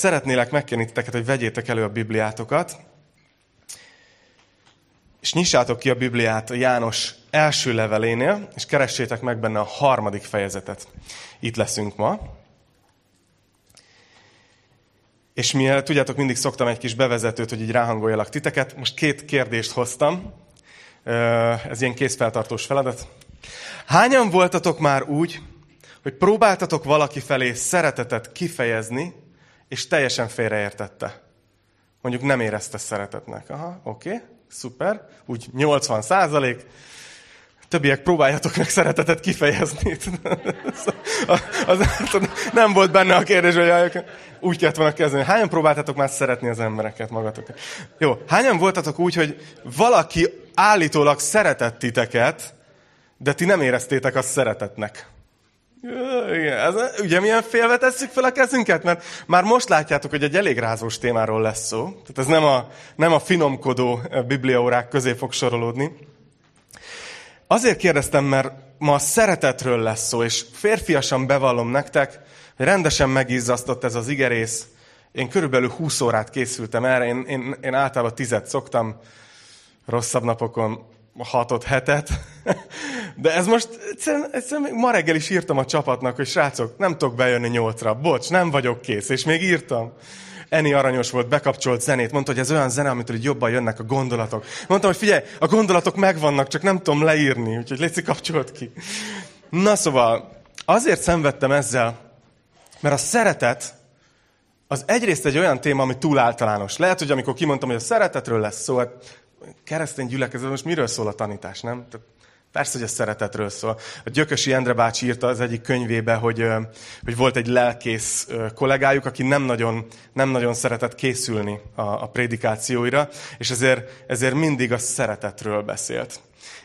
szeretnélek megkérni titeket, hogy vegyétek elő a Bibliátokat, és nyissátok ki a Bibliát a János első levelénél, és keressétek meg benne a harmadik fejezetet. Itt leszünk ma. És mivel tudjátok, mindig szoktam egy kis bevezetőt, hogy így ráhangoljalak titeket. Most két kérdést hoztam. Ez ilyen készfeltartós feladat. Hányan voltatok már úgy, hogy próbáltatok valaki felé szeretetet kifejezni, és teljesen félreértette? Mondjuk nem érezte szeretetnek. Aha, oké, szuper. Úgy 80 százalék. Többiek próbáljatok meg szeretetet kifejezni. az, az, nem volt benne a kérdés, hogy úgy kellett volna kezdeni. Hányan próbáltatok már szeretni az embereket magatok? Jó, hányan voltatok úgy, hogy valaki állítólag szeretett titeket, de ti nem éreztétek azt szeretetnek? Igen, ez, ugye milyen félve tesszük fel a kezünket? Mert már most látjátok, hogy egy elég rázós témáról lesz szó. Tehát ez nem a, nem a finomkodó bibliaórák közé fog sorolódni. Azért kérdeztem, mert ma a szeretetről lesz szó, és férfiasan bevallom nektek, hogy rendesen megizzasztott ez az igerész. Én körülbelül 20 órát készültem erre, én, én, én általában tizet szoktam, rosszabb napokon hatot, hetet. De ez most, egyszerűen, egyszerűen ma reggel is írtam a csapatnak, hogy srácok, nem tudok bejönni nyolcra. Bocs, nem vagyok kész. És még írtam. Eni aranyos volt, bekapcsolt zenét, mondta, hogy ez olyan zene, amitől így jobban jönnek a gondolatok. Mondtam, hogy figyelj, a gondolatok megvannak, csak nem tudom leírni, úgyhogy légy kapcsolt ki. Na szóval, azért szenvedtem ezzel, mert a szeretet az egyrészt egy olyan téma, ami túl általános. Lehet, hogy amikor kimondtam, hogy a szeretetről lesz szó, hát keresztény gyülekezet, most miről szól a tanítás, nem? Tehát persze, hogy a szeretetről szól. A Gyökösi Endre bácsi írta az egyik könyvébe, hogy, hogy volt egy lelkész kollégájuk, aki nem nagyon, nem nagyon szeretett készülni a, a prédikációira, és ezért, ezért mindig a szeretetről beszélt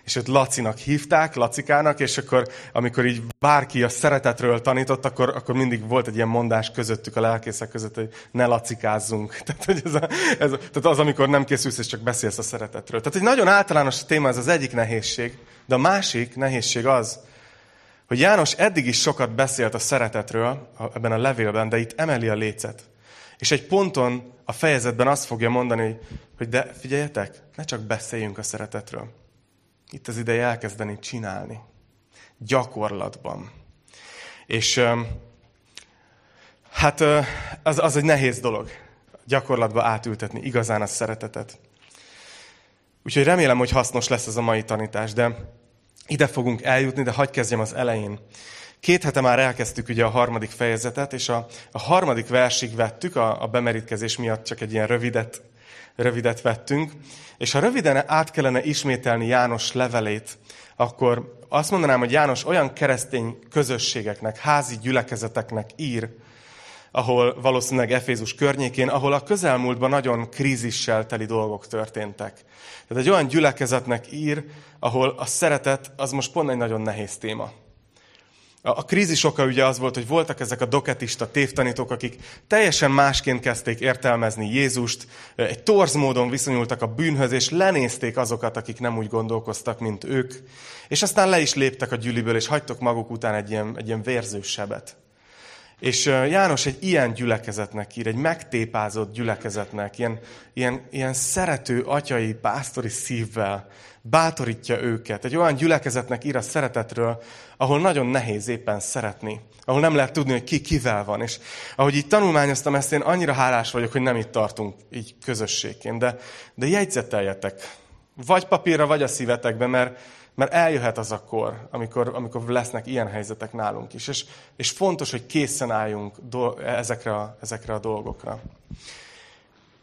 és őt Lacinak hívták, Lacikának, és akkor, amikor így bárki a szeretetről tanított, akkor, akkor mindig volt egy ilyen mondás közöttük, a lelkészek között, hogy ne lacikázzunk. Tehát, hogy ez, a, ez a, tehát az, amikor nem készülsz, és csak beszélsz a szeretetről. Tehát egy nagyon általános téma, ez az egyik nehézség, de a másik nehézség az, hogy János eddig is sokat beszélt a szeretetről ebben a levélben, de itt emeli a lécet. És egy ponton a fejezetben azt fogja mondani, hogy de figyeljetek, ne csak beszéljünk a szeretetről itt az ideje elkezdeni csinálni. Gyakorlatban. És hát az, az egy nehéz dolog. Gyakorlatba átültetni igazán a szeretetet. Úgyhogy remélem, hogy hasznos lesz ez a mai tanítás, de ide fogunk eljutni, de hagyj kezdjem az elején. Két hete már elkezdtük ugye a harmadik fejezetet, és a, a harmadik versig vettük, a, a bemerítkezés miatt csak egy ilyen rövidet, rövidet vettünk, és ha röviden át kellene ismételni János levelét, akkor azt mondanám, hogy János olyan keresztény közösségeknek, házi gyülekezeteknek ír, ahol valószínűleg Efézus környékén, ahol a közelmúltban nagyon krízissel teli dolgok történtek. Tehát egy olyan gyülekezetnek ír, ahol a szeretet az most pont egy nagyon nehéz téma. A krízis oka ugye az volt, hogy voltak ezek a doketista tévtanítók, akik teljesen másként kezdték értelmezni Jézust, egy torz módon viszonyultak a bűnhöz, és lenézték azokat, akik nem úgy gondolkoztak, mint ők. És aztán le is léptek a gyűliből, és hagytok maguk után egy ilyen, egy ilyen vérzős sebet. És János egy ilyen gyülekezetnek ír, egy megtépázott gyülekezetnek, ilyen, ilyen, ilyen szerető atyai, pásztori szívvel bátorítja őket. Egy olyan gyülekezetnek ír a szeretetről, ahol nagyon nehéz éppen szeretni. Ahol nem lehet tudni, hogy ki kivel van. És ahogy így tanulmányoztam ezt, én annyira hálás vagyok, hogy nem itt tartunk így közösségként. De, de jegyzeteljetek. Vagy papírra, vagy a szívetekbe, mert, mert eljöhet az a kor, amikor, amikor lesznek ilyen helyzetek nálunk is. És, és fontos, hogy készen álljunk do, ezekre, a, ezekre a dolgokra.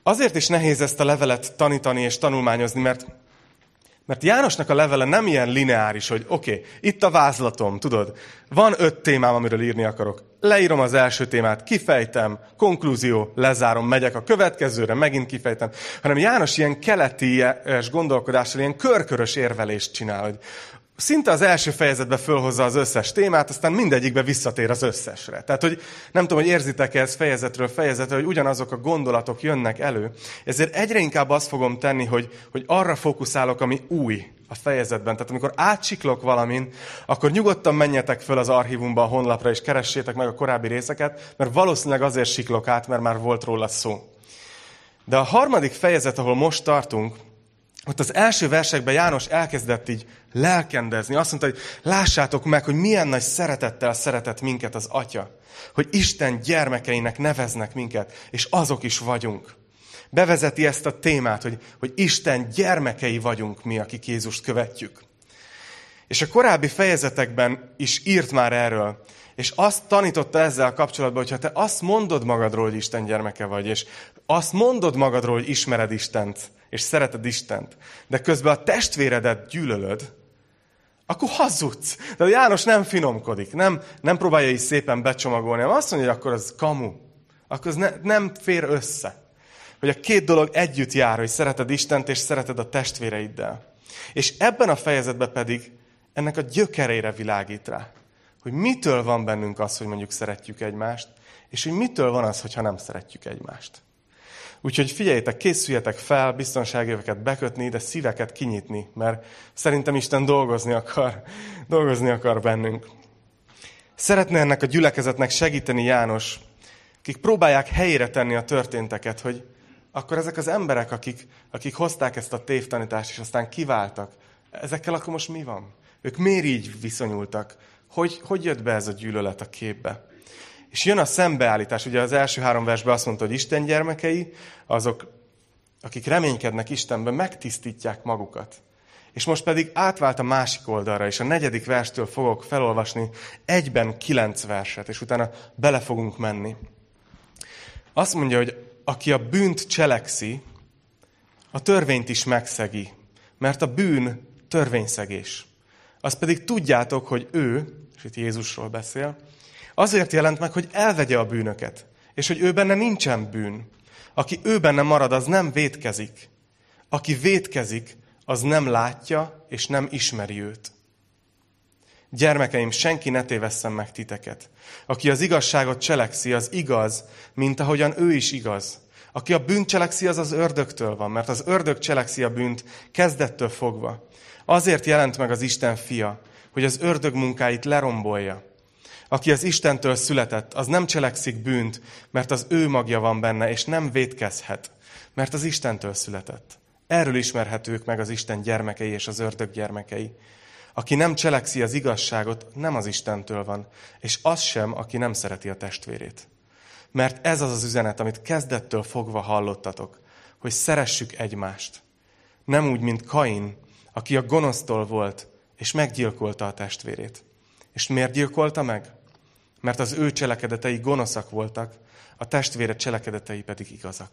Azért is nehéz ezt a levelet tanítani és tanulmányozni, mert mert Jánosnak a levele nem ilyen lineáris, hogy oké, okay, itt a vázlatom, tudod, van öt témám, amiről írni akarok. Leírom az első témát, kifejtem, konklúzió, lezárom, megyek a következőre, megint kifejtem. Hanem János ilyen keleti gondolkodással, ilyen körkörös érvelést csinál, hogy szinte az első fejezetben fölhozza az összes témát, aztán mindegyikbe visszatér az összesre. Tehát, hogy nem tudom, hogy érzitek-e ez fejezetről fejezetre, hogy ugyanazok a gondolatok jönnek elő. Ezért egyre inkább azt fogom tenni, hogy, hogy arra fókuszálok, ami új a fejezetben. Tehát amikor átsiklok valamin, akkor nyugodtan menjetek föl az archívumba, a honlapra, és keressétek meg a korábbi részeket, mert valószínűleg azért siklok át, mert már volt róla szó. De a harmadik fejezet, ahol most tartunk, ott az első versekben János elkezdett így lelkendezni. Azt mondta, hogy lássátok meg, hogy milyen nagy szeretettel szeretett minket az Atya. Hogy Isten gyermekeinek neveznek minket, és azok is vagyunk. Bevezeti ezt a témát, hogy, hogy Isten gyermekei vagyunk mi, akik Jézust követjük. És a korábbi fejezetekben is írt már erről. És azt tanította ezzel kapcsolatban, hogy ha te azt mondod magadról, hogy Isten gyermeke vagy, és azt mondod magadról, hogy ismered Istent, és szereted Istent, de közben a testvéredet gyűlölöd, akkor hazudsz. De János nem finomkodik, nem, nem próbálja így szépen becsomagolni, hanem azt mondja, hogy akkor az kamu. Akkor az ne, nem fér össze. Hogy a két dolog együtt jár, hogy szereted Istent és szereted a testvéreiddel. És ebben a fejezetben pedig ennek a gyökerére világít rá. Hogy mitől van bennünk az, hogy mondjuk szeretjük egymást, és hogy mitől van az, hogyha nem szeretjük egymást. Úgyhogy figyeljétek, készüljetek fel biztonságöveket bekötni, de szíveket kinyitni, mert szerintem Isten dolgozni akar, dolgozni akar bennünk. Szeretne ennek a gyülekezetnek segíteni János, akik próbálják helyére tenni a történteket, hogy akkor ezek az emberek, akik, akik hozták ezt a tévtanítást, és aztán kiváltak, ezekkel akkor most mi van? Ők miért így viszonyultak? Hogy, hogy jött be ez a gyűlölet a képbe? És jön a szembeállítás. Ugye az első három versben azt mondta, hogy Isten gyermekei, azok, akik reménykednek Istenben, megtisztítják magukat. És most pedig átvált a másik oldalra, és a negyedik verstől fogok felolvasni egyben kilenc verset, és utána bele fogunk menni. Azt mondja, hogy aki a bűnt cselekszi, a törvényt is megszegi, mert a bűn törvényszegés. Azt pedig tudjátok, hogy ő, és itt Jézusról beszél, Azért jelent meg, hogy elvegye a bűnöket, és hogy ő benne nincsen bűn. Aki ő benne marad, az nem vétkezik. Aki vétkezik, az nem látja, és nem ismeri őt. Gyermekeim, senki ne tévesszen meg titeket. Aki az igazságot cselekszi, az igaz, mint ahogyan ő is igaz. Aki a bűnt cselekszi, az az ördögtől van, mert az ördög cselekszi a bűnt kezdettől fogva. Azért jelent meg az Isten fia, hogy az ördög munkáit lerombolja. Aki az Istentől született, az nem cselekszik bűnt, mert az ő magja van benne, és nem védkezhet, mert az Istentől született. Erről ismerhetők meg az Isten gyermekei és az ördög gyermekei. Aki nem cselekszi az igazságot, nem az Istentől van, és az sem, aki nem szereti a testvérét. Mert ez az az üzenet, amit kezdettől fogva hallottatok, hogy szeressük egymást. Nem úgy, mint Kain, aki a gonosztól volt, és meggyilkolta a testvérét. És miért gyilkolta meg? Mert az ő cselekedetei gonoszak voltak, a testvére cselekedetei pedig igazak.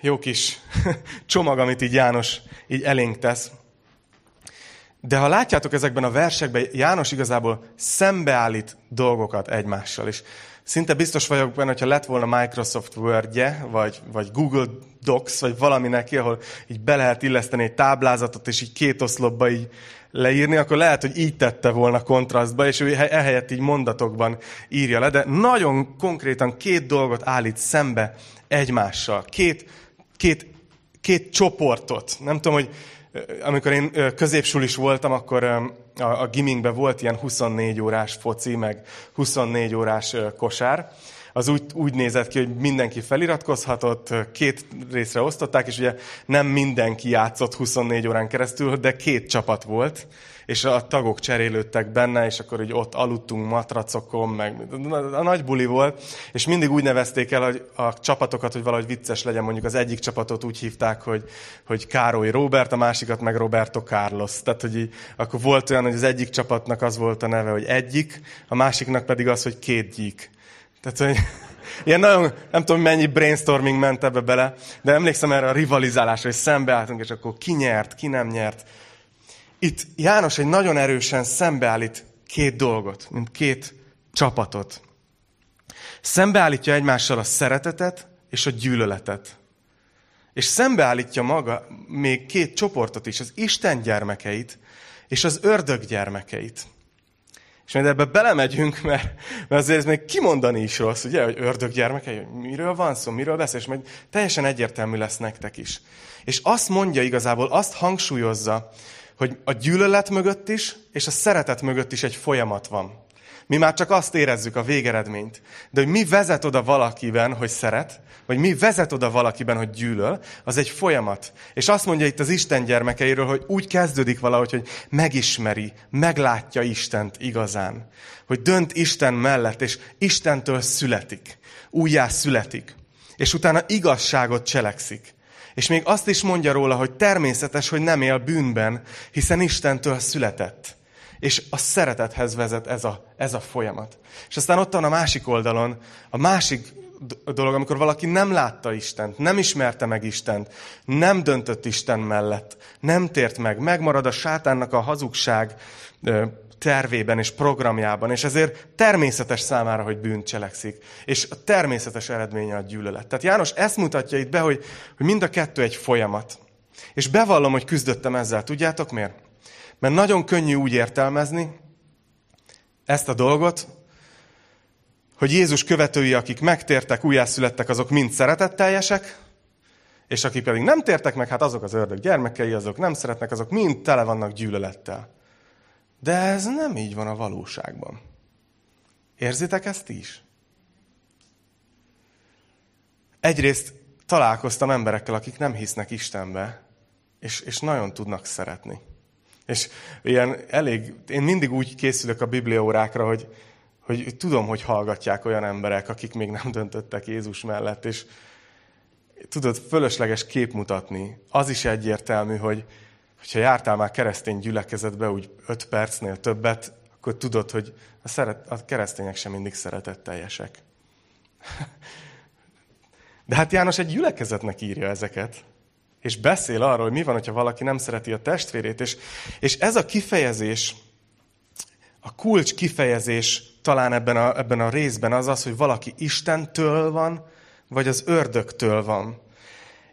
Jó kis csomag, amit így János így elénk tesz. De ha látjátok ezekben a versekben, János igazából szembeállít dolgokat egymással. És szinte biztos vagyok benne, hogyha lett volna Microsoft Word-je, vagy, vagy Google Docs, vagy valami neki, ahol így be lehet illeszteni egy táblázatot, és így két oszlopba így leírni, akkor lehet, hogy így tette volna kontrasztba, és ő ehelyett így mondatokban írja le, de nagyon konkrétan két dolgot állít szembe egymással. Két, két, két csoportot. Nem tudom, hogy amikor én középsulis voltam, akkor a, a gimingben volt ilyen 24 órás foci, meg 24 órás kosár, az úgy, úgy nézett ki, hogy mindenki feliratkozhatott, két részre osztották, és ugye nem mindenki játszott 24 órán keresztül, de két csapat volt, és a tagok cserélődtek benne, és akkor így ott aludtunk matracokon, meg a nagy buli volt, és mindig úgy nevezték el hogy a csapatokat, hogy valahogy vicces legyen, mondjuk az egyik csapatot úgy hívták, hogy, hogy Károly Robert, a másikat meg Roberto Carlos. Tehát, hogy így, akkor volt olyan, hogy az egyik csapatnak az volt a neve, hogy egyik, a másiknak pedig az, hogy két gyík. Tehát, hogy ilyen nagyon, nem tudom mennyi brainstorming ment ebbe bele, de emlékszem erre a rivalizálásra, hogy szembeálltunk, és akkor ki nyert, ki nem nyert. Itt János egy nagyon erősen szembeállít két dolgot, mint két csapatot. Szembeállítja egymással a szeretetet és a gyűlöletet. És szembeállítja maga még két csoportot is, az Isten gyermekeit és az ördög gyermekeit. És majd ebbe belemegyünk, mert, mert azért ez még kimondani is rossz, ugye, hogy ördög gyermekei, hogy miről van szó, miről beszél, és majd teljesen egyértelmű lesz nektek is. És azt mondja igazából, azt hangsúlyozza, hogy a gyűlölet mögött is, és a szeretet mögött is egy folyamat van. Mi már csak azt érezzük, a végeredményt. De hogy mi vezet oda valakiben, hogy szeret, vagy mi vezet oda valakiben, hogy gyűlöl, az egy folyamat. És azt mondja itt az Isten gyermekeiről, hogy úgy kezdődik valahogy, hogy megismeri, meglátja Istent igazán. Hogy dönt Isten mellett, és Istentől születik. Újjá születik. És utána igazságot cselekszik. És még azt is mondja róla, hogy természetes, hogy nem él bűnben, hiszen Istentől született. És a szeretethez vezet ez a, ez a folyamat. És aztán ott van a másik oldalon, a másik dolog, amikor valaki nem látta Istent, nem ismerte meg Istent, nem döntött Isten mellett, nem tért meg, megmarad a sátánnak a hazugság tervében és programjában, és ezért természetes számára, hogy bűnt cselekszik. És a természetes eredménye a gyűlölet. Tehát János ezt mutatja itt be, hogy, hogy mind a kettő egy folyamat. És bevallom, hogy küzdöttem ezzel. Tudjátok miért? Mert nagyon könnyű úgy értelmezni ezt a dolgot, hogy Jézus követői, akik megtértek, újjászülettek, azok mind szeretetteljesek, és akik pedig nem tértek meg, hát azok az ördög gyermekei, azok nem szeretnek, azok mind tele vannak gyűlölettel. De ez nem így van a valóságban. Érzitek ezt is? Egyrészt találkoztam emberekkel, akik nem hisznek Istenbe, és, és nagyon tudnak szeretni. És ilyen elég, én mindig úgy készülök a bibliaórákra, hogy, hogy tudom, hogy hallgatják olyan emberek, akik még nem döntöttek Jézus mellett, és tudod, fölösleges kép mutatni. Az is egyértelmű, hogy ha jártál már keresztény gyülekezetbe úgy öt percnél többet, akkor tudod, hogy a, szeret, a keresztények sem mindig szeretetteljesek. De hát János egy gyülekezetnek írja ezeket és beszél arról, hogy mi van, hogyha valaki nem szereti a testvérét. És, és ez a kifejezés, a kulcs kifejezés talán ebben a, ebben a részben az az, hogy valaki Istentől van, vagy az ördögtől van.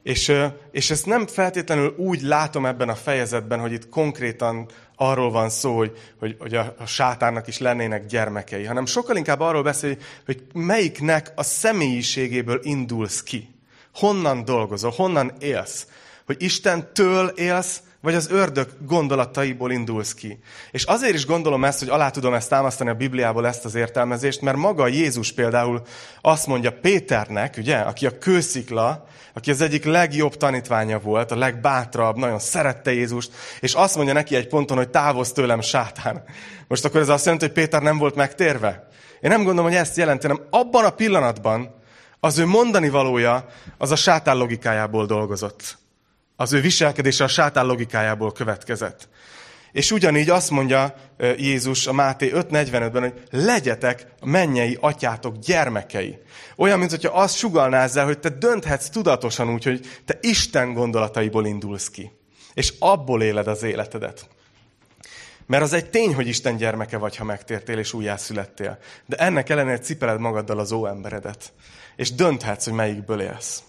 És, és ezt nem feltétlenül úgy látom ebben a fejezetben, hogy itt konkrétan arról van szó, hogy, hogy, hogy a, sátánnak is lennének gyermekei, hanem sokkal inkább arról beszél, hogy melyiknek a személyiségéből indulsz ki. Honnan dolgozol, honnan élsz hogy Istentől élsz, vagy az ördög gondolataiból indulsz ki. És azért is gondolom ezt, hogy alá tudom ezt támasztani a Bibliából ezt az értelmezést, mert maga Jézus például azt mondja Péternek, ugye, aki a kőszikla, aki az egyik legjobb tanítványa volt, a legbátrabb, nagyon szerette Jézust, és azt mondja neki egy ponton, hogy távozz tőlem, sátán. Most akkor ez azt jelenti, hogy Péter nem volt megtérve? Én nem gondolom, hogy ezt jelenti, hanem abban a pillanatban az ő mondani valója az a sátán logikájából dolgozott. Az ő viselkedése a sátán logikájából következett. És ugyanígy azt mondja Jézus a Máté 5.45-ben, hogy legyetek a mennyei atyátok gyermekei. Olyan, mint hogyha azt sugalná ezzel, hogy te dönthetsz tudatosan úgy, hogy te Isten gondolataiból indulsz ki. És abból éled az életedet. Mert az egy tény, hogy Isten gyermeke vagy, ha megtértél és újjászülettél. De ennek ellenére cipeled magaddal az óemberedet. És dönthetsz, hogy melyikből élsz.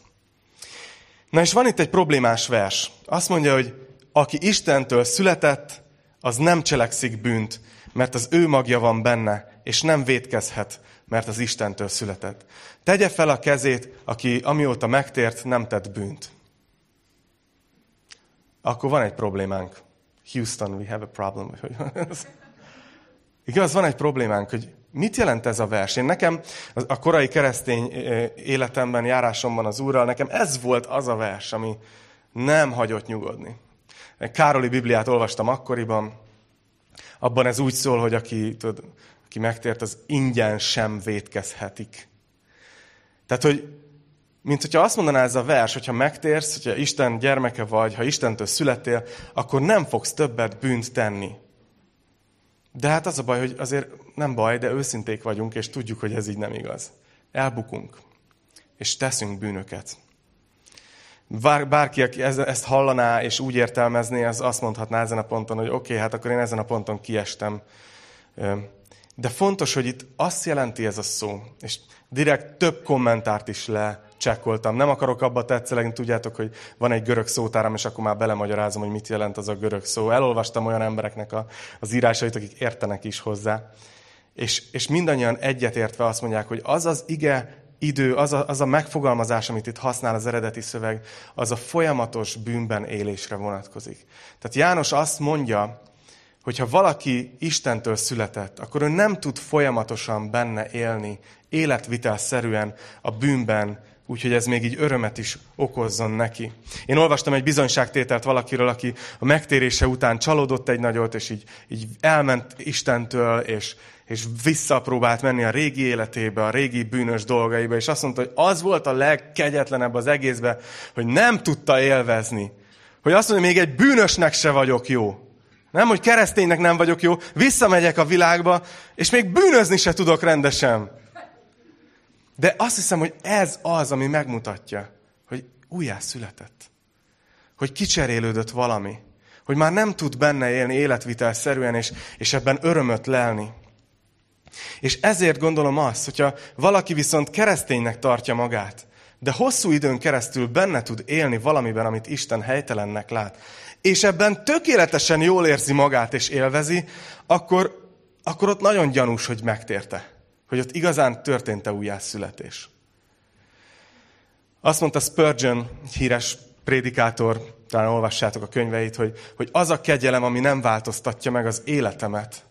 Na és van itt egy problémás vers. Azt mondja, hogy aki Istentől született, az nem cselekszik bűnt, mert az ő magja van benne, és nem védkezhet, mert az Istentől született. Tegye fel a kezét, aki amióta megtért, nem tett bűnt. Akkor van egy problémánk. Houston, we have a problem. Igaz, van egy problémánk, hogy Mit jelent ez a vers? Én nekem a korai keresztény életemben, járásomban az Úrral, nekem ez volt az a vers, ami nem hagyott nyugodni. Károli Bibliát olvastam akkoriban, abban ez úgy szól, hogy aki, tudod, aki megtért, az ingyen sem vétkezhetik. Tehát, hogy mint hogyha azt mondaná ez a vers, hogyha megtérsz, hogyha Isten gyermeke vagy, ha Istentől születtél, akkor nem fogsz többet bűnt tenni. De hát az a baj, hogy azért nem baj, de őszinték vagyunk, és tudjuk, hogy ez így nem igaz. Elbukunk, és teszünk bűnöket. Bár, bárki, aki ezt hallaná és úgy értelmezné, az azt mondhatná ezen a ponton, hogy oké, okay, hát akkor én ezen a ponton kiestem. De fontos, hogy itt azt jelenti ez a szó, és direkt több kommentárt is lecsekkoltam. Nem akarok abba tetszelegni, tudjátok, hogy van egy görög szótáram, és akkor már belemagyarázom, hogy mit jelent az a görög szó. Elolvastam olyan embereknek a, az írásait, akik értenek is hozzá. És, és mindannyian egyetértve azt mondják, hogy az az ige idő, az a, az a megfogalmazás, amit itt használ az eredeti szöveg, az a folyamatos bűnben élésre vonatkozik. Tehát János azt mondja, hogy ha valaki Istentől született, akkor ő nem tud folyamatosan benne élni, életvitelszerűen a bűnben, úgyhogy ez még így örömet is okozzon neki. Én olvastam egy bizonyságtételt valakiről, aki a megtérése után csalódott egy nagyot, és így, így elment Istentől, és, és visszapróbált menni a régi életébe, a régi bűnös dolgaiba, és azt mondta, hogy az volt a legkegyetlenebb az egészben, hogy nem tudta élvezni. Hogy azt mondja, még egy bűnösnek se vagyok jó. Nem, hogy kereszténynek nem vagyok jó, visszamegyek a világba, és még bűnözni se tudok rendesen. De azt hiszem, hogy ez az, ami megmutatja, hogy újjá született. Hogy kicserélődött valami. Hogy már nem tud benne élni életvitelszerűen, és, és ebben örömöt lelni. És ezért gondolom azt, hogyha valaki viszont kereszténynek tartja magát, de hosszú időn keresztül benne tud élni valamiben, amit Isten helytelennek lát, és ebben tökéletesen jól érzi magát és élvezi, akkor, akkor ott nagyon gyanús, hogy megtérte. Hogy ott igazán történt-e újjászületés. Azt mondta Spurgeon, híres prédikátor, talán olvassátok a könyveit, hogy, hogy az a kegyelem, ami nem változtatja meg az életemet,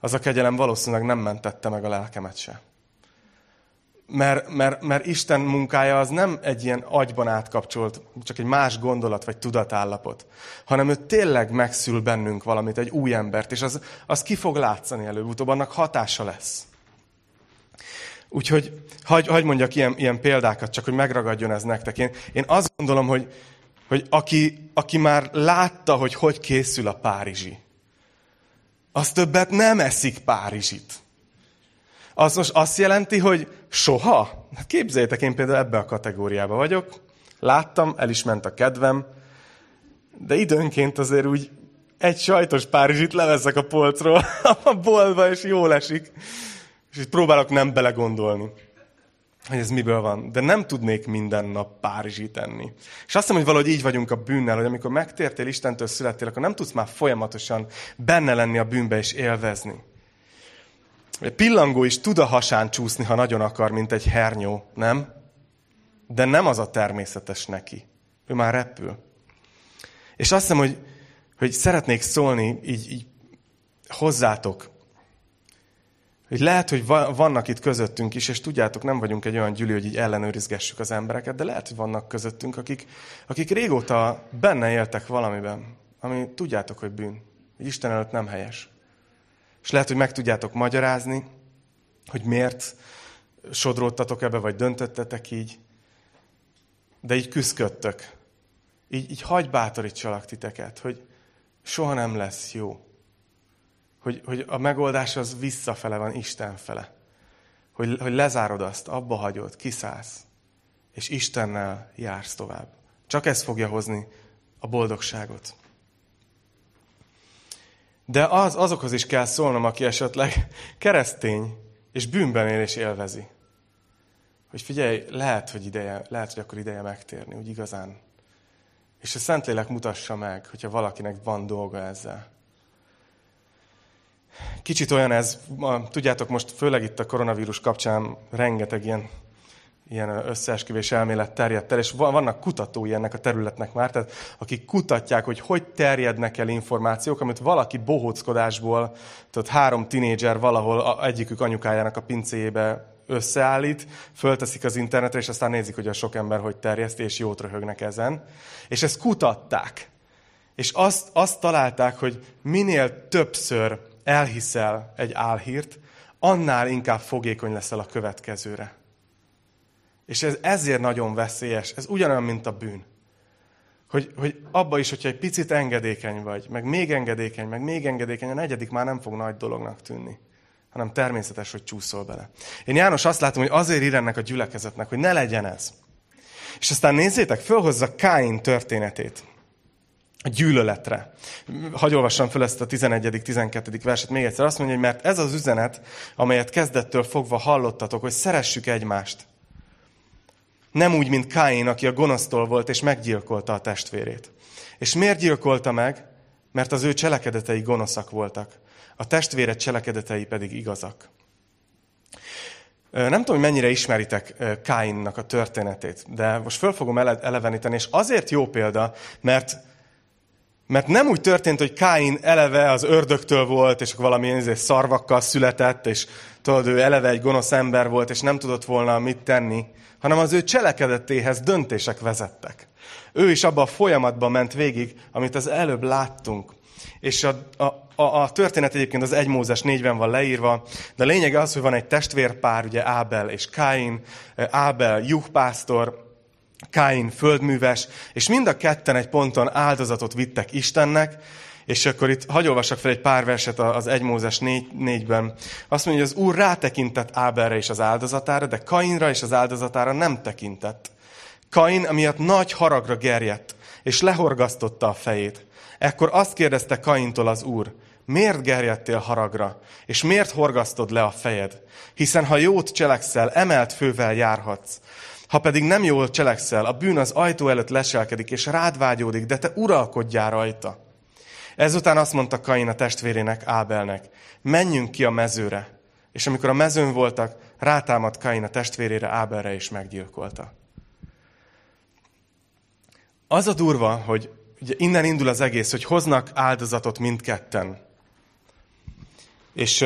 az a kegyelem valószínűleg nem mentette meg a lelkemet se. Mert, mert, mert Isten munkája az nem egy ilyen agyban átkapcsolt, csak egy más gondolat vagy tudatállapot, hanem ő tényleg megszül bennünk valamit, egy új embert, és az, az ki fog látszani előbb-utóbb, annak hatása lesz. Úgyhogy hagy, hagy mondjak ilyen, ilyen példákat, csak hogy megragadjon ez nektek. Én, én azt gondolom, hogy, hogy aki, aki már látta, hogy hogy készül a Párizsi, az többet nem eszik Párizsit. Az most azt jelenti, hogy soha? Hát képzeljétek, én például ebbe a kategóriába vagyok. Láttam, el is ment a kedvem, de időnként azért úgy egy sajtos Párizsit leveszek a polcról a boltba, és jól esik. És itt próbálok nem belegondolni, hogy ez miből van. De nem tudnék minden nap Párizsit enni. És azt hiszem, hogy valahogy így vagyunk a bűnnel, hogy amikor megtértél, Istentől születtél, akkor nem tudsz már folyamatosan benne lenni a bűnbe és élvezni. Egy pillangó is tud a hasán csúszni, ha nagyon akar, mint egy hernyó, nem? De nem az a természetes neki. Ő már repül. És azt hiszem, hogy, hogy szeretnék szólni így, így hozzátok, hogy lehet, hogy vannak itt közöttünk is, és tudjátok, nem vagyunk egy olyan gyűlő, hogy így ellenőrizgessük az embereket, de lehet, hogy vannak közöttünk, akik, akik régóta benne éltek valamiben, ami tudjátok, hogy bűn, hogy Isten előtt nem helyes. És lehet, hogy meg tudjátok magyarázni, hogy miért sodródtatok ebbe, vagy döntöttetek így, de így küzdködtök. Így, így hagy bátorítsalak titeket, hogy soha nem lesz jó hogy, hogy a megoldás az visszafele van, Isten fele. Hogy, hogy lezárod azt, abba hagyod, kiszállsz, és Istennel jársz tovább. Csak ez fogja hozni a boldogságot. De az, azokhoz is kell szólnom, aki esetleg keresztény, és bűnben él és élvezi. Hogy figyelj, lehet, hogy ideje, lehet, hogy akkor ideje megtérni, úgy igazán. És a Szentlélek mutassa meg, hogyha valakinek van dolga ezzel. Kicsit olyan ez, tudjátok, most főleg itt a koronavírus kapcsán rengeteg ilyen, ilyen összeesküvés elmélet terjedt el, és vannak kutatói ennek a területnek már, tehát akik kutatják, hogy hogy terjednek el információk, amit valaki bohóckodásból, tehát három tinédzser valahol egyikük anyukájának a pincéjébe összeállít, fölteszik az internetre, és aztán nézik, hogy a sok ember hogy terjeszt, és jót röhögnek ezen. És ezt kutatták. És azt, azt találták, hogy minél többször elhiszel egy álhírt, annál inkább fogékony leszel a következőre. És ez ezért nagyon veszélyes. Ez ugyanolyan, mint a bűn. Hogy, hogy abba is, hogyha egy picit engedékeny vagy, meg még engedékeny, meg még engedékeny, a negyedik már nem fog nagy dolognak tűnni, hanem természetes, hogy csúszol bele. Én János azt látom, hogy azért ír ennek a gyülekezetnek, hogy ne legyen ez. És aztán nézzétek, fölhozza Káin történetét. A gyűlöletre. Hagy olvassam fel ezt a 11.-12. verset még egyszer. Azt mondja, hogy mert ez az üzenet, amelyet kezdettől fogva hallottatok, hogy szeressük egymást. Nem úgy, mint Káin, aki a gonosztól volt, és meggyilkolta a testvérét. És miért gyilkolta meg? Mert az ő cselekedetei gonoszak voltak. A testvére cselekedetei pedig igazak. Nem tudom, hogy mennyire ismeritek Káinnak a történetét, de most föl fogom eleveníteni, és azért jó példa, mert mert nem úgy történt, hogy Káin eleve az ördögtől volt, és valamilyen izé szarvakkal született, és tudod, ő eleve egy gonosz ember volt, és nem tudott volna mit tenni, hanem az ő cselekedetéhez döntések vezettek. Ő is abban a folyamatban ment végig, amit az előbb láttunk. És a, a, a, a történet egyébként az 1 Mózes 4-ben van leírva, de a lényeg az, hogy van egy testvérpár, ugye Ábel és Káin, Ábel juhpásztor, Káin földműves, és mind a ketten egy ponton áldozatot vittek Istennek, és akkor itt hagy olvassak fel egy pár verset az 1 Mózes 4, ben Azt mondja, hogy az Úr rátekintett Áberre és az áldozatára, de Kainra és az áldozatára nem tekintett. Kain amiatt nagy haragra gerjedt, és lehorgasztotta a fejét. Ekkor azt kérdezte Kaintól az Úr, miért gerjedtél haragra, és miért horgasztod le a fejed? Hiszen ha jót cselekszel, emelt fővel járhatsz. Ha pedig nem jól cselekszel, a bűn az ajtó előtt leselkedik, és rád vágyódik, de te uralkodjál rajta. Ezután azt mondta Kain a testvérének, Ábelnek, menjünk ki a mezőre. És amikor a mezőn voltak, rátámadt Kain a testvérére, Ábelre, és meggyilkolta. Az a durva, hogy ugye innen indul az egész, hogy hoznak áldozatot mindketten. És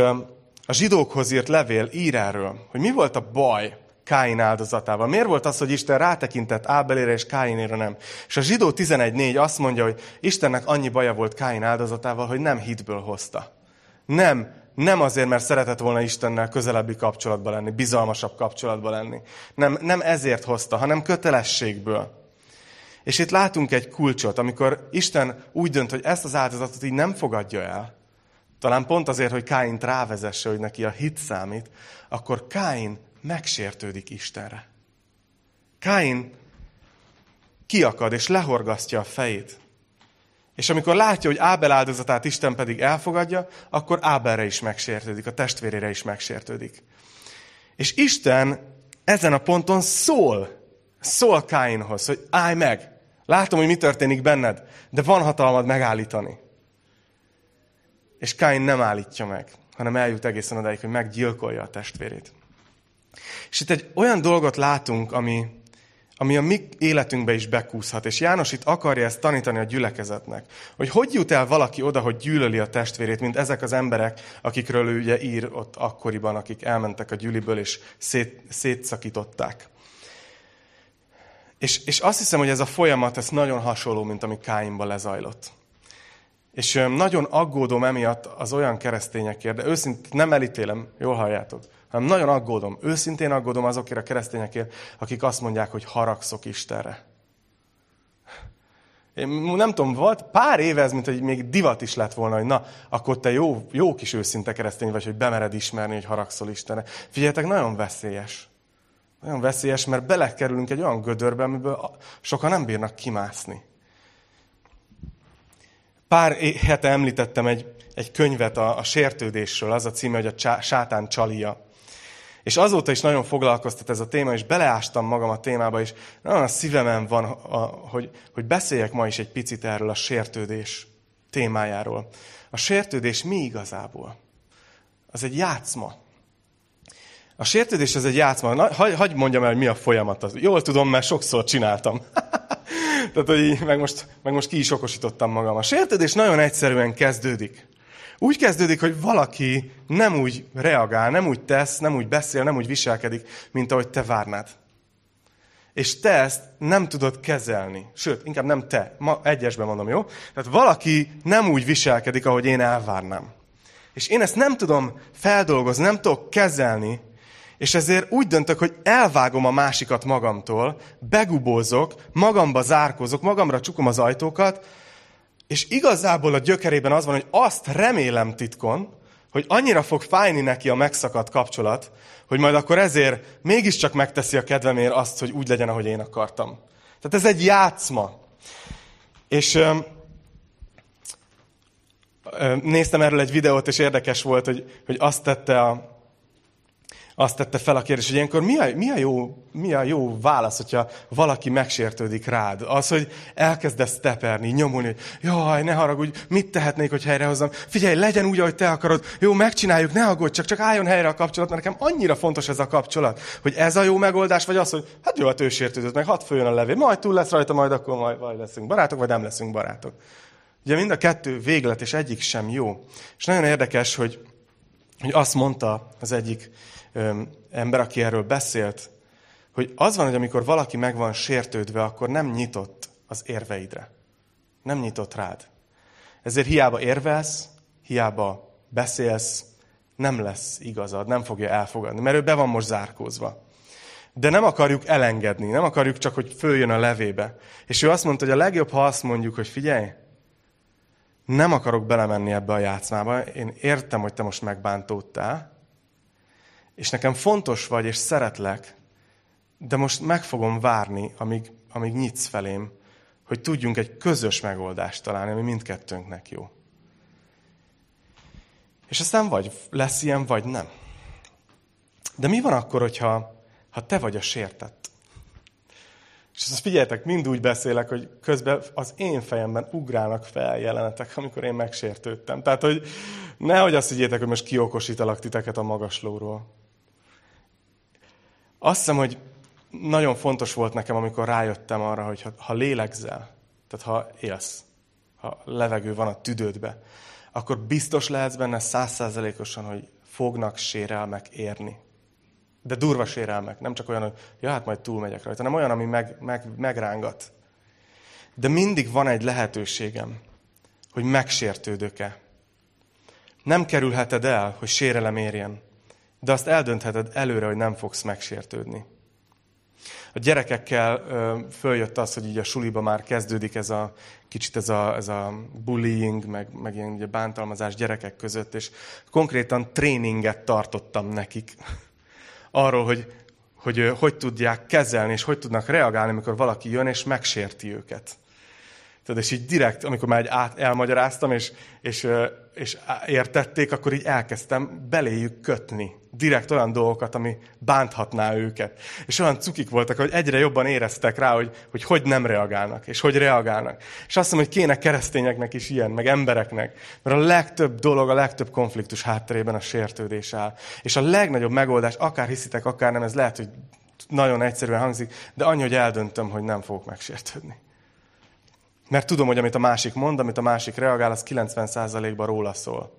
a zsidókhoz írt levél ír erről, hogy mi volt a baj Káin áldozatával. Miért volt az, hogy Isten rátekintett Ábelére és Káinére nem? És a zsidó 11.4 azt mondja, hogy Istennek annyi baja volt Káin áldozatával, hogy nem hitből hozta. Nem, nem azért, mert szeretett volna Istennel közelebbi kapcsolatban lenni, bizalmasabb kapcsolatban lenni. Nem, nem ezért hozta, hanem kötelességből. És itt látunk egy kulcsot, amikor Isten úgy dönt, hogy ezt az áldozatot így nem fogadja el, talán pont azért, hogy Káint rávezesse, hogy neki a hit számít, akkor Káin megsértődik Istenre. Káin kiakad és lehorgasztja a fejét. És amikor látja, hogy Ábel áldozatát Isten pedig elfogadja, akkor Ábelre is megsértődik, a testvérére is megsértődik. És Isten ezen a ponton szól, szól Káinhoz, hogy állj meg, látom, hogy mi történik benned, de van hatalmad megállítani. És Káin nem állítja meg, hanem eljut egészen odáig, hogy meggyilkolja a testvérét. És itt egy olyan dolgot látunk, ami, ami a mi életünkbe is bekúszhat. És János itt akarja ezt tanítani a gyülekezetnek. Hogy hogy jut el valaki oda, hogy gyűlöli a testvérét, mint ezek az emberek, akikről ő ugye ír ott akkoriban, akik elmentek a gyüliből és szét, szétszakították. És, és azt hiszem, hogy ez a folyamat, ez nagyon hasonló, mint ami Káinban lezajlott. És nagyon aggódom emiatt az olyan keresztényekért, de őszintén nem elítélem, jól halljátok, hanem nagyon aggódom, őszintén aggódom azokért a keresztényekért, akik azt mondják, hogy haragszok Istenre. Én nem tudom, volt pár éve ez, mint hogy még divat is lett volna, hogy na, akkor te jó, jó kis őszinte keresztény vagy, hogy bemered ismerni, hogy haragszol Istenre. Figyeljetek, nagyon veszélyes. Nagyon veszélyes, mert belekerülünk egy olyan gödörbe, amiből sokan nem bírnak kimászni. Pár hete említettem egy, egy könyvet a, a sértődésről, az a címe, hogy a csá, sátán csalia. És azóta is nagyon foglalkoztat ez a téma, és beleástam magam a témába, és nagyon a szívemen van, hogy, hogy beszéljek ma is egy picit erről a sértődés témájáról. A sértődés mi igazából? Az egy játszma. A sértődés az egy játszma. Na, hagy, hagy mondjam el, hogy mi a folyamat. Az. Jól tudom, mert sokszor csináltam. Tehát, hogy meg most, meg most ki is okosítottam magam. A sértődés nagyon egyszerűen kezdődik. Úgy kezdődik, hogy valaki nem úgy reagál, nem úgy tesz, nem úgy beszél, nem úgy viselkedik, mint ahogy te várnád. És te ezt nem tudod kezelni. Sőt, inkább nem te. Ma egyesben mondom, jó? Tehát valaki nem úgy viselkedik, ahogy én elvárnám. És én ezt nem tudom feldolgozni, nem tudok kezelni, és ezért úgy döntök, hogy elvágom a másikat magamtól, begubózok, magamba zárkozok, magamra csukom az ajtókat, és igazából a gyökerében az van, hogy azt remélem titkon, hogy annyira fog fájni neki a megszakadt kapcsolat, hogy majd akkor ezért mégiscsak megteszi a kedvemért azt, hogy úgy legyen, ahogy én akartam. Tehát ez egy játszma. És néztem erről egy videót, és érdekes volt, hogy, hogy azt tette a, azt tette fel a kérdés, hogy ilyenkor mi a, mi, a jó, mi a jó válasz, hogyha valaki megsértődik rád? Az, hogy elkezdesz teperni, nyomulni, hogy jaj, ne haragudj, mit tehetnék, hogy helyrehozzam? Figyelj, legyen úgy, ahogy te akarod. Jó, megcsináljuk, ne aggódj, csak, csak álljon helyre a kapcsolat, mert nekem annyira fontos ez a kapcsolat, hogy ez a jó megoldás, vagy az, hogy hát jó, hát ő sértődött, meg hadd följön a levél, majd túl lesz rajta, majd akkor majd, majd leszünk barátok, vagy nem leszünk barátok. Ugye mind a kettő véglet, és egyik sem jó. És nagyon érdekes, hogy, hogy azt mondta az egyik ember, aki erről beszélt, hogy az van, hogy amikor valaki meg van sértődve, akkor nem nyitott az érveidre. Nem nyitott rád. Ezért hiába érvelsz, hiába beszélsz, nem lesz igazad, nem fogja elfogadni, mert ő be van most zárkózva. De nem akarjuk elengedni, nem akarjuk csak, hogy följön a levébe. És ő azt mondta, hogy a legjobb, ha azt mondjuk, hogy figyelj, nem akarok belemenni ebbe a játszmába, én értem, hogy te most megbántódtál, és nekem fontos vagy, és szeretlek, de most meg fogom várni, amíg, amíg nyitsz felém, hogy tudjunk egy közös megoldást találni, ami mindkettőnknek jó. És aztán vagy lesz ilyen, vagy nem. De mi van akkor, hogyha ha te vagy a sértett? És ezt figyeljetek, mind úgy beszélek, hogy közben az én fejemben ugrálnak fel jelenetek, amikor én megsértődtem. Tehát, hogy nehogy azt higgyétek, hogy most kiokosítalak titeket a magaslóról. Azt hiszem, hogy nagyon fontos volt nekem, amikor rájöttem arra, hogy ha, ha lélegzel, tehát ha élsz, ha levegő van a tüdődbe, akkor biztos lehetsz benne százszázalékosan, hogy fognak sérelmek érni. De durva sérelmek, nem csak olyan, hogy ja, hát majd túlmegyek rajta, hanem olyan, ami meg, meg, megrángat. De mindig van egy lehetőségem, hogy megsértődök-e. Nem kerülheted el, hogy sérelem érjen. De azt eldöntheted előre, hogy nem fogsz megsértődni. A gyerekekkel ö, följött az, hogy így a suliba már kezdődik ez a kicsit ez a, ez a bullying, meg, meg ilyen ugye bántalmazás gyerekek között, és konkrétan tréninget tartottam nekik arról, hogy, hogy hogy tudják kezelni, és hogy tudnak reagálni, amikor valaki jön, és megsérti őket. Tudod, és így direkt, amikor már át, elmagyaráztam, és, és, és értették, akkor így elkezdtem beléjük kötni. Direkt olyan dolgokat, ami bánthatná őket. És olyan cukik voltak, hogy egyre jobban éreztek rá, hogy, hogy hogy nem reagálnak, és hogy reagálnak. És azt mondom, hogy kéne keresztényeknek is ilyen, meg embereknek. Mert a legtöbb dolog, a legtöbb konfliktus hátterében a sértődés áll. És a legnagyobb megoldás, akár hiszitek, akár nem, ez lehet, hogy nagyon egyszerűen hangzik, de annyi, hogy eldöntöm, hogy nem fogok megsértődni. Mert tudom, hogy amit a másik mond, amit a másik reagál, az 90%-ban róla szól,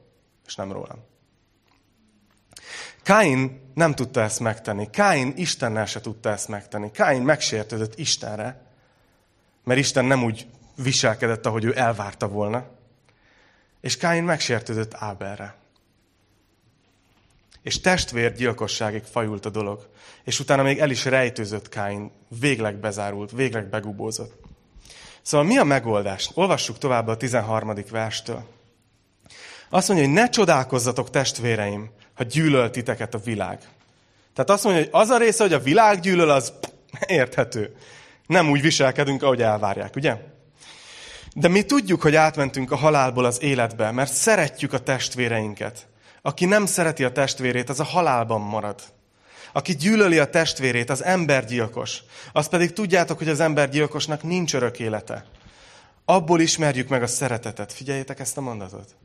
és nem rólam. Káin nem tudta ezt megtenni. Káin Istennel se tudta ezt megtenni. Káin megsértődött Istenre, mert Isten nem úgy viselkedett, ahogy ő elvárta volna. És Káin megsértődött Áberre. És testvérgyilkosságig fajult a dolog. És utána még el is rejtőzött Káin. Végleg bezárult, végleg begubózott. Szóval mi a megoldás? Olvassuk tovább a 13. verstől. Azt mondja, hogy ne csodálkozzatok testvéreim, ha gyűlöl titeket a világ. Tehát azt mondja, hogy az a része, hogy a világ gyűlöl, az érthető. Nem úgy viselkedünk, ahogy elvárják, ugye? De mi tudjuk, hogy átmentünk a halálból az életbe, mert szeretjük a testvéreinket. Aki nem szereti a testvérét, az a halálban marad. Aki gyűlöli a testvérét, az embergyilkos. Azt pedig tudjátok, hogy az embergyilkosnak nincs örök élete. Abból ismerjük meg a szeretetet. Figyeljétek ezt a mondatot.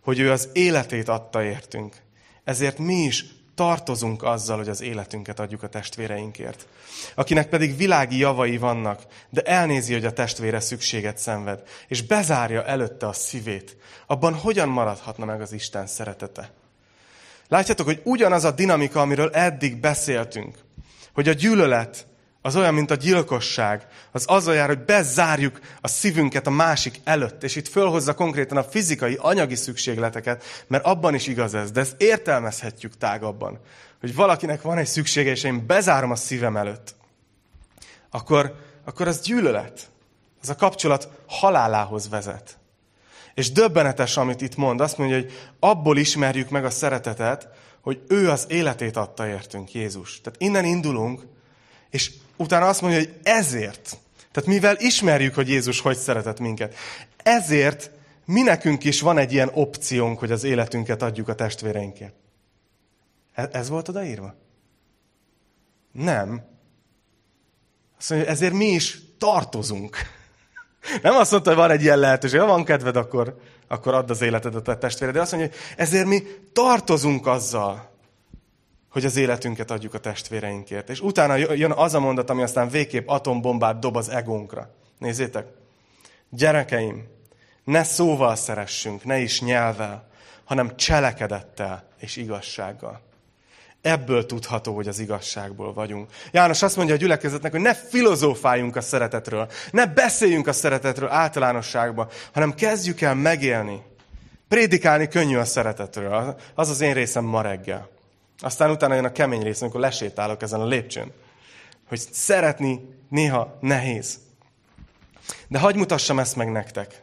Hogy ő az életét adta értünk. Ezért mi is tartozunk azzal, hogy az életünket adjuk a testvéreinkért. Akinek pedig világi javai vannak, de elnézi, hogy a testvére szükséget szenved, és bezárja előtte a szívét, abban hogyan maradhatna meg az Isten szeretete? Látjátok, hogy ugyanaz a dinamika, amiről eddig beszéltünk, hogy a gyűlölet az olyan, mint a gyilkosság, az azzal jár, hogy bezárjuk a szívünket a másik előtt, és itt fölhozza konkrétan a fizikai, anyagi szükségleteket, mert abban is igaz ez, de ezt értelmezhetjük tágabban, hogy valakinek van egy szüksége, és én bezárom a szívem előtt, akkor, akkor az gyűlölet. Az a kapcsolat halálához vezet. És döbbenetes, amit itt mond. Azt mondja, hogy abból ismerjük meg a szeretetet, hogy ő az életét adta értünk, Jézus. Tehát innen indulunk, és utána azt mondja, hogy ezért, tehát mivel ismerjük, hogy Jézus hogy szeretett minket, ezért mi nekünk is van egy ilyen opciónk, hogy az életünket adjuk a testvéreinkért. E- ez volt odaírva? Nem. Azt mondja, ezért mi is tartozunk. Nem azt mondta, hogy van egy ilyen lehetőség, ha van kedved, akkor, akkor add az életedet a testvére. De azt mondja, hogy ezért mi tartozunk azzal, hogy az életünket adjuk a testvéreinkért. És utána jön az a mondat, ami aztán végképp atombombát dob az egónkra. Nézzétek! Gyerekeim, ne szóval szeressünk, ne is nyelvel, hanem cselekedettel és igazsággal. Ebből tudható, hogy az igazságból vagyunk. János azt mondja a gyülekezetnek, hogy ne filozófáljunk a szeretetről, ne beszéljünk a szeretetről általánosságban, hanem kezdjük el megélni. Prédikálni könnyű a szeretetről. Az az én részem ma reggel. Aztán utána jön a kemény rész, amikor lesétálok ezen a lépcsőn. Hogy szeretni néha nehéz. De hagyj mutassam ezt meg nektek.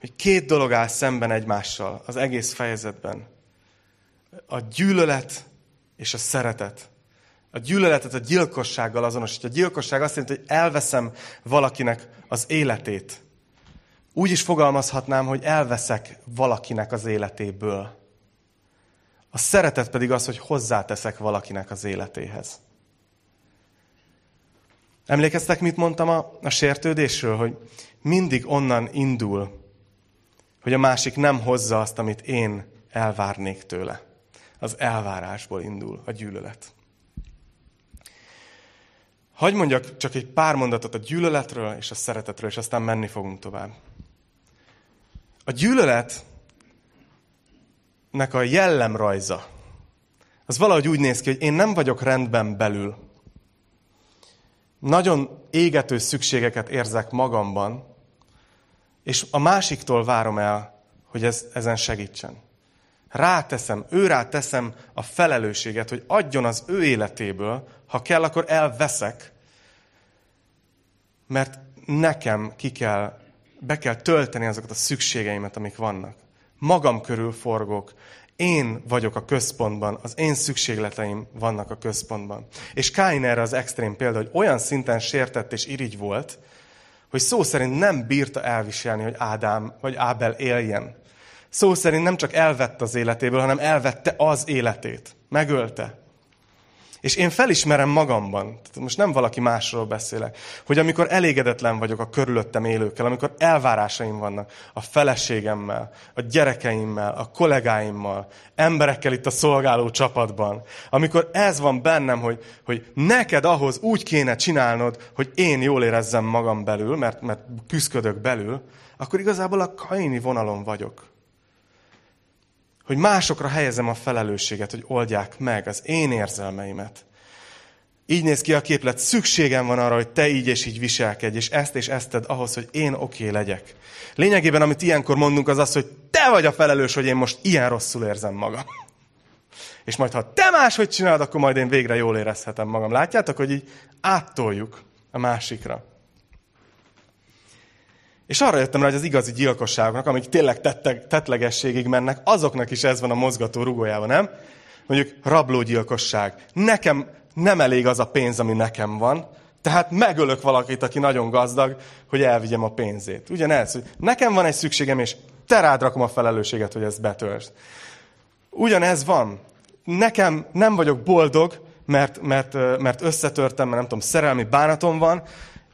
Hogy két dolog áll szemben egymással az egész fejezetben. A gyűlölet és a szeretet. A gyűlöletet a gyilkossággal azonosítja. A gyilkosság azt jelenti, hogy elveszem valakinek az életét. Úgy is fogalmazhatnám, hogy elveszek valakinek az életéből. A szeretet pedig az, hogy hozzáteszek valakinek az életéhez. Emlékeztek, mit mondtam a, a sértődésről? Hogy mindig onnan indul, hogy a másik nem hozza azt, amit én elvárnék tőle. Az elvárásból indul a gyűlölet. Hagy mondjak csak egy pár mondatot a gyűlöletről és a szeretetről, és aztán menni fogunk tovább. A gyűlöletnek a jellemrajza, az valahogy úgy néz ki, hogy én nem vagyok rendben belül. Nagyon égető szükségeket érzek magamban, és a másiktól várom el, hogy ez, ezen segítsen. Ráteszem, ő ráteszem a felelősséget, hogy adjon az ő életéből, ha kell, akkor elveszek, mert nekem ki kell, be kell tölteni azokat a szükségeimet, amik vannak. Magam körül forgok, én vagyok a központban, az én szükségleteim vannak a központban. És Káin erre az extrém példa, hogy olyan szinten sértett és irigy volt, hogy szó szerint nem bírta elviselni, hogy Ádám vagy Ábel éljen. Szó szerint nem csak elvette az életéből, hanem elvette az életét. Megölte. És én felismerem magamban, tehát most nem valaki másról beszélek, hogy amikor elégedetlen vagyok a körülöttem élőkkel, amikor elvárásaim vannak a feleségemmel, a gyerekeimmel, a kollégáimmal, emberekkel itt a szolgáló csapatban, amikor ez van bennem, hogy, hogy neked ahhoz úgy kéne csinálnod, hogy én jól érezzem magam belül, mert, mert küzdködök belül, akkor igazából a kaini vonalon vagyok hogy másokra helyezem a felelősséget, hogy oldják meg az én érzelmeimet. Így néz ki a képlet, szükségem van arra, hogy te így és így viselkedj, és ezt és ezt tedd ahhoz, hogy én oké okay legyek. Lényegében, amit ilyenkor mondunk, az az, hogy te vagy a felelős, hogy én most ilyen rosszul érzem magam. És majd, ha te máshogy csinálod, akkor majd én végre jól érezhetem magam. Látjátok, hogy így áttoljuk a másikra. És arra jöttem rá, hogy az igazi gyilkosságoknak, amik tényleg tetteg, tetlegességig mennek, azoknak is ez van a mozgató rugójában, nem? Mondjuk rablógyilkosság. Nekem nem elég az a pénz, ami nekem van, tehát megölök valakit, aki nagyon gazdag, hogy elvigyem a pénzét. Ugyanez, hogy nekem van egy szükségem, és te rád rakom a felelősséget, hogy ezt betöltsd. Ugyanez van. Nekem nem vagyok boldog, mert, mert, mert összetörtem, mert nem tudom, szerelmi bánatom van,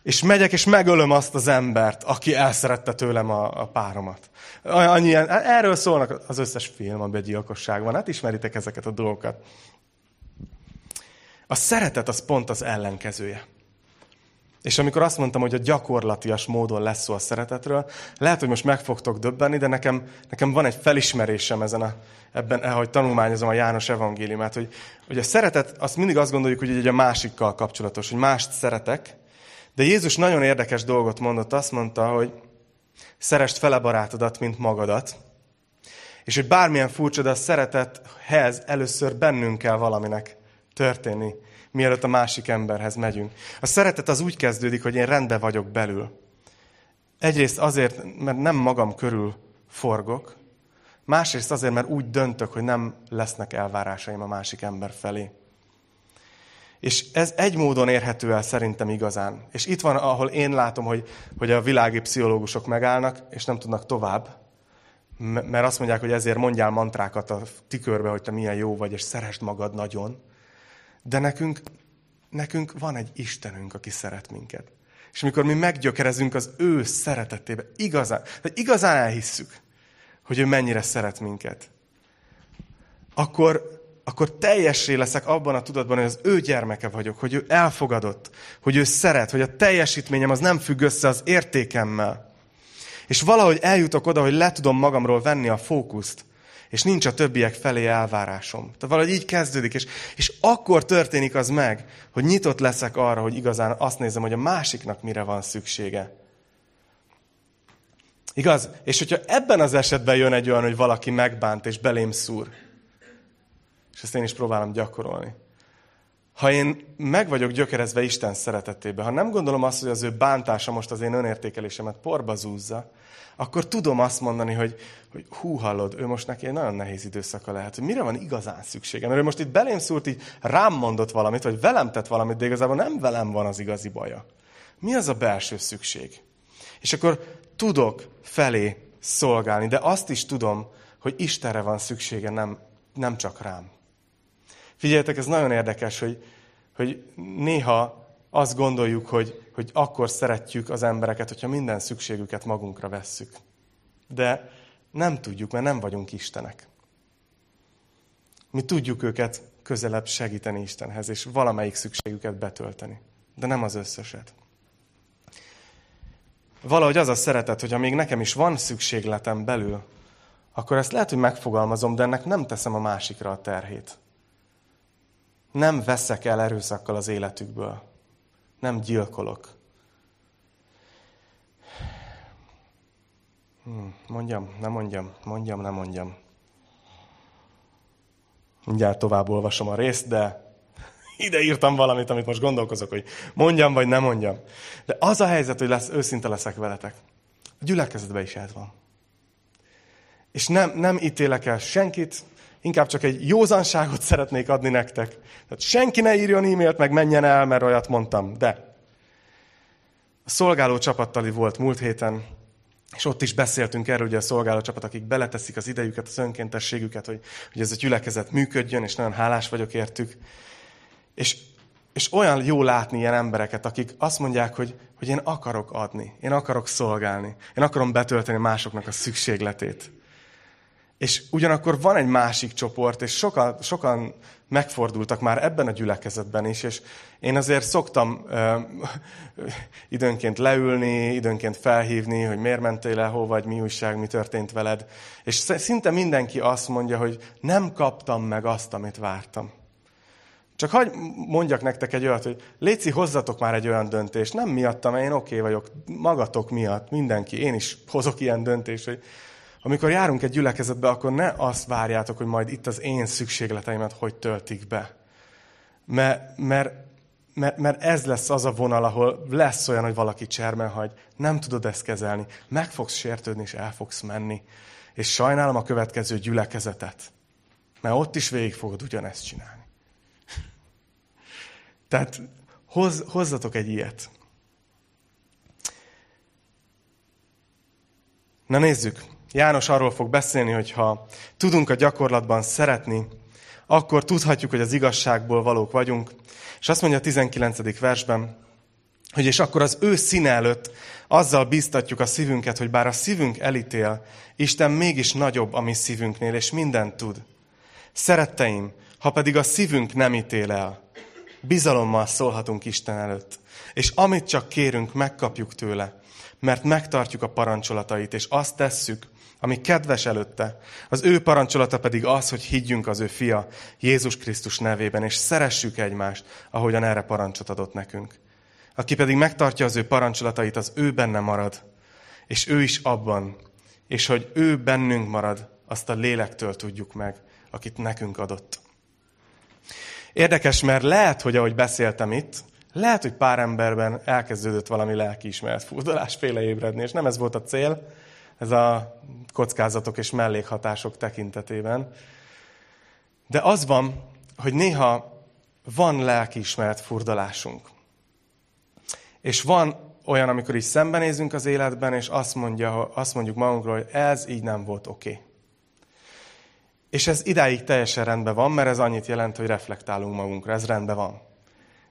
és megyek, és megölöm azt az embert, aki elszerette tőlem a, a páromat. Annyi, erről szólnak az összes film, amiben gyilkosság van. Hát ismeritek ezeket a dolgokat. A szeretet az pont az ellenkezője. És amikor azt mondtam, hogy a gyakorlatias módon lesz szó a szeretetről, lehet, hogy most meg fogtok döbbenni, de nekem, nekem van egy felismerésem ezen a, ebben, ahogy tanulmányozom a János evangéliumát, hogy, hogy a szeretet, azt mindig azt gondoljuk, hogy egy a másikkal kapcsolatos, hogy mást szeretek, de Jézus nagyon érdekes dolgot mondott, azt mondta, hogy szerest fele barátodat, mint magadat, és hogy bármilyen furcsa, de a szeretethez először bennünk kell valaminek történni, mielőtt a másik emberhez megyünk. A szeretet az úgy kezdődik, hogy én rendben vagyok belül. Egyrészt azért, mert nem magam körül forgok, másrészt azért, mert úgy döntök, hogy nem lesznek elvárásaim a másik ember felé. És ez egy módon érhető el szerintem igazán. És itt van, ahol én látom, hogy, hogy a világi pszichológusok megállnak, és nem tudnak tovább, mert azt mondják, hogy ezért mondjál mantrákat a tükörbe, hogy te milyen jó vagy, és szeresd magad nagyon. De nekünk, nekünk van egy Istenünk, aki szeret minket. És amikor mi meggyökerezünk az ő szeretetébe, igazán, de igazán elhisszük, hogy ő mennyire szeret minket, akkor, akkor teljessé leszek abban a tudatban, hogy az ő gyermeke vagyok, hogy ő elfogadott, hogy ő szeret, hogy a teljesítményem az nem függ össze az értékemmel. És valahogy eljutok oda, hogy le tudom magamról venni a fókuszt, és nincs a többiek felé elvárásom. Tehát valahogy így kezdődik, és, és akkor történik az meg, hogy nyitott leszek arra, hogy igazán azt nézem, hogy a másiknak mire van szüksége. Igaz? És hogyha ebben az esetben jön egy olyan, hogy valaki megbánt és belém szúr, és ezt én is próbálom gyakorolni. Ha én meg vagyok gyökerezve Isten szeretetébe, ha nem gondolom azt, hogy az ő bántása most az én önértékelésemet porba zúzza, akkor tudom azt mondani, hogy, hogy hú, hallod, ő most neki egy nagyon nehéz időszaka lehet, hogy mire van igazán szüksége. Mert ő most itt belém szúrt, így rám mondott valamit, vagy velem tett valamit, de igazából nem velem van az igazi baja. Mi az a belső szükség? És akkor tudok felé szolgálni, de azt is tudom, hogy Istenre van szüksége, nem, nem csak rám. Figyeljetek, ez nagyon érdekes, hogy, hogy néha azt gondoljuk, hogy, hogy akkor szeretjük az embereket, hogyha minden szükségüket magunkra vesszük. De nem tudjuk, mert nem vagyunk Istenek. Mi tudjuk őket közelebb segíteni Istenhez, és valamelyik szükségüket betölteni. De nem az összeset. Valahogy az a szeretet, hogy még nekem is van szükségletem belül, akkor ezt lehet, hogy megfogalmazom, de ennek nem teszem a másikra a terhét. Nem veszek el erőszakkal az életükből. Nem gyilkolok. Hmm, mondjam, nem mondjam, mondjam, nem mondjam. Mindjárt tovább olvasom a részt, de ide írtam valamit, amit most gondolkozok, hogy mondjam, vagy nem mondjam. De az a helyzet, hogy lesz, őszinte leszek veletek. A gyülekezetben is ez van. És nem, nem ítélek el senkit, inkább csak egy józanságot szeretnék adni nektek. Tehát senki ne írjon e-mailt, meg menjen el, mert olyat mondtam. De a szolgáló csapattali volt múlt héten, és ott is beszéltünk erről, hogy a szolgáló csapat, akik beleteszik az idejüket, az önkéntességüket, hogy, hogy ez a gyülekezet működjön, és nagyon hálás vagyok értük. És, és olyan jó látni ilyen embereket, akik azt mondják, hogy, hogy én akarok adni, én akarok szolgálni, én akarom betölteni másoknak a szükségletét. És ugyanakkor van egy másik csoport, és sokan, sokan megfordultak már ebben a gyülekezetben is, és én azért szoktam ö, időnként leülni, időnként felhívni, hogy miért mentél el, hol vagy, mi újság, mi történt veled. És szinte mindenki azt mondja, hogy nem kaptam meg azt, amit vártam. Csak hagy mondjak nektek egy olyat, hogy Léci, hozzatok már egy olyan döntést. Nem miattam, én oké okay vagyok, magatok miatt, mindenki. Én is hozok ilyen döntést, hogy amikor járunk egy gyülekezetbe, akkor ne azt várjátok, hogy majd itt az én szükségleteimet hogy töltik be. Mert, mert, mert, mert ez lesz az a vonal, ahol lesz olyan, hogy valaki cserben hagy, nem tudod ezt kezelni, meg fogsz sértődni, és el fogsz menni. És sajnálom a következő gyülekezetet, mert ott is végig fogod ugyanezt csinálni. Tehát hoz, hozzatok egy ilyet. Na nézzük, János arról fog beszélni, hogy ha tudunk a gyakorlatban szeretni, akkor tudhatjuk, hogy az igazságból valók vagyunk. És azt mondja a 19. versben, hogy és akkor az ő színe előtt azzal biztatjuk a szívünket, hogy bár a szívünk elítél, Isten mégis nagyobb a mi szívünknél, és mindent tud. Szeretteim, ha pedig a szívünk nem ítél el, bizalommal szólhatunk Isten előtt. És amit csak kérünk, megkapjuk tőle, mert megtartjuk a parancsolatait, és azt tesszük, ami kedves előtte. Az ő parancsolata pedig az, hogy higgyünk az ő fia Jézus Krisztus nevében, és szeressük egymást, ahogyan erre parancsot adott nekünk. Aki pedig megtartja az ő parancsolatait, az ő benne marad, és ő is abban, és hogy ő bennünk marad, azt a lélektől tudjuk meg, akit nekünk adott. Érdekes, mert lehet, hogy ahogy beszéltem itt, lehet, hogy pár emberben elkezdődött valami lelkiismeret furdalás féle ébredni, és nem ez volt a cél, ez a kockázatok és mellékhatások tekintetében. De az van, hogy néha van lelkiismeret furdalásunk. És van olyan, amikor is szembenézünk az életben, és azt, mondja, azt mondjuk magunkról, hogy ez így nem volt oké. Okay. És ez idáig teljesen rendben van, mert ez annyit jelent, hogy reflektálunk magunkra, ez rendben van.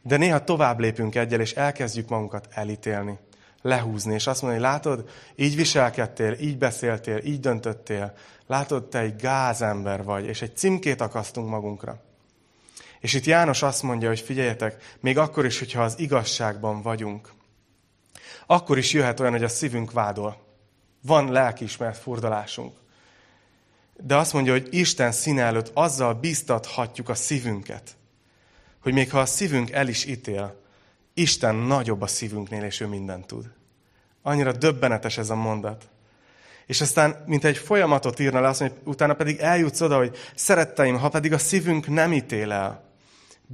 De néha tovább lépünk egyel, és elkezdjük magunkat elítélni, lehúzni, és azt mondani, hogy látod, így viselkedtél, így beszéltél, így döntöttél, látod, te egy gázember vagy, és egy címkét akasztunk magunkra. És itt János azt mondja, hogy figyeljetek, még akkor is, hogyha az igazságban vagyunk, akkor is jöhet olyan, hogy a szívünk vádol. Van lelkiismert furdalásunk. De azt mondja, hogy Isten színe előtt azzal biztathatjuk a szívünket, hogy még ha a szívünk el is ítél, Isten nagyobb a szívünknél, és ő mindent tud. Annyira döbbenetes ez a mondat. És aztán, mint egy folyamatot írna le, azt mondja, hogy utána pedig eljutsz oda, hogy szeretteim, ha pedig a szívünk nem ítél el,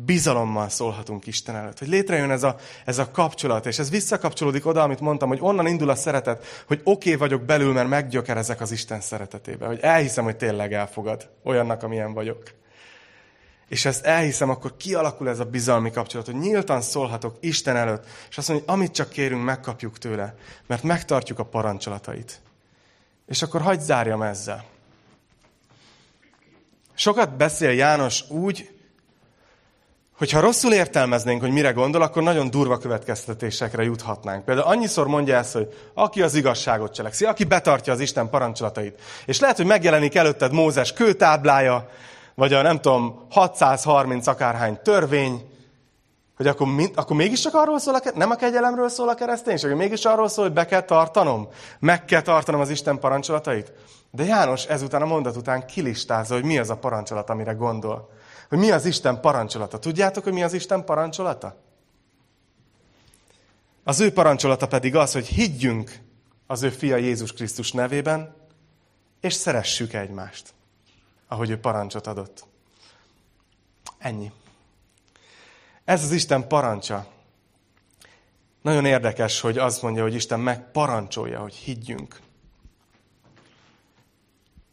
bizalommal szólhatunk Isten előtt. Hogy létrejön ez a, ez a kapcsolat, és ez visszakapcsolódik oda, amit mondtam, hogy onnan indul a szeretet, hogy oké okay vagyok belül, mert meggyökerezek az Isten szeretetébe. Hogy elhiszem, hogy tényleg elfogad olyannak, amilyen vagyok. És ezt elhiszem, akkor kialakul ez a bizalmi kapcsolat, hogy nyíltan szólhatok Isten előtt, és azt mondja, hogy amit csak kérünk, megkapjuk tőle, mert megtartjuk a parancsolatait. És akkor hagyd zárjam ezzel. Sokat beszél János úgy, Hogyha rosszul értelmeznénk, hogy mire gondol, akkor nagyon durva következtetésekre juthatnánk. Például annyiszor mondja ezt, hogy aki az igazságot cselekszi, aki betartja az Isten parancsolatait. És lehet, hogy megjelenik előtted Mózes kőtáblája, vagy a nem tudom, 630 akárhány törvény, hogy akkor, mind, akkor mégiscsak arról szól, a, nem a kegyelemről szól a kereszténység, mégis arról szól, hogy be kell tartanom, meg kell tartanom az Isten parancsolatait. De János ezután a mondat után kilistázza, hogy mi az a parancsolat, amire gondol hogy mi az Isten parancsolata. Tudjátok, hogy mi az Isten parancsolata? Az ő parancsolata pedig az, hogy higgyünk az ő fia Jézus Krisztus nevében, és szeressük egymást, ahogy ő parancsot adott. Ennyi. Ez az Isten parancsa. Nagyon érdekes, hogy azt mondja, hogy Isten megparancsolja, hogy higgyünk.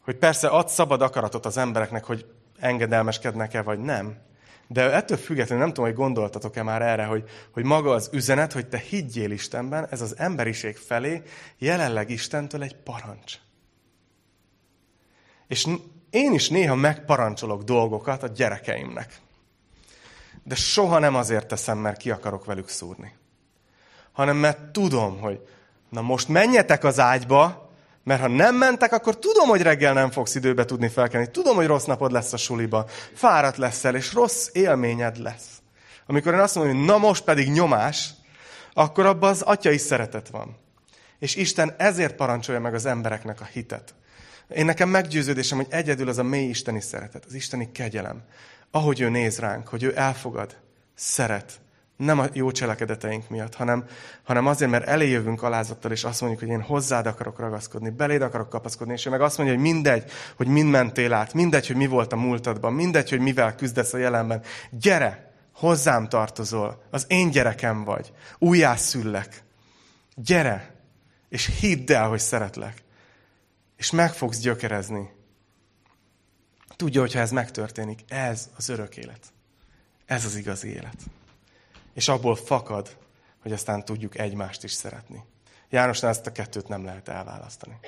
Hogy persze ad szabad akaratot az embereknek, hogy engedelmeskednek-e, vagy nem. De ettől függetlenül nem tudom, hogy gondoltatok-e már erre, hogy, hogy maga az üzenet, hogy te higgyél Istenben, ez az emberiség felé jelenleg Istentől egy parancs. És én is néha megparancsolok dolgokat a gyerekeimnek. De soha nem azért teszem, mert ki akarok velük szúrni. Hanem mert tudom, hogy na most menjetek az ágyba, mert ha nem mentek, akkor tudom, hogy reggel nem fogsz időbe tudni felkelni. Tudom, hogy rossz napod lesz a suliba. Fáradt leszel, és rossz élményed lesz. Amikor én azt mondom, hogy na most pedig nyomás, akkor abban az atyai szeretet van. És Isten ezért parancsolja meg az embereknek a hitet. Én nekem meggyőződésem, hogy egyedül az a mély isteni szeretet, az isteni kegyelem. Ahogy ő néz ránk, hogy ő elfogad, szeret, nem a jó cselekedeteink miatt, hanem, hanem azért, mert eléjövünk alázattal, és azt mondjuk, hogy én hozzád akarok ragaszkodni, beléd akarok kapaszkodni, és ő meg azt mondja, hogy mindegy, hogy mind mentél át, mindegy, hogy mi volt a múltadban, mindegy, hogy mivel küzdesz a jelenben. Gyere, hozzám tartozol, az én gyerekem vagy, újjászüllek. Gyere, és hidd el, hogy szeretlek. És meg fogsz gyökerezni. Tudja, hogyha ez megtörténik, ez az örök élet. Ez az igazi élet és abból fakad, hogy aztán tudjuk egymást is szeretni. Jánosnál ezt a kettőt nem lehet elválasztani.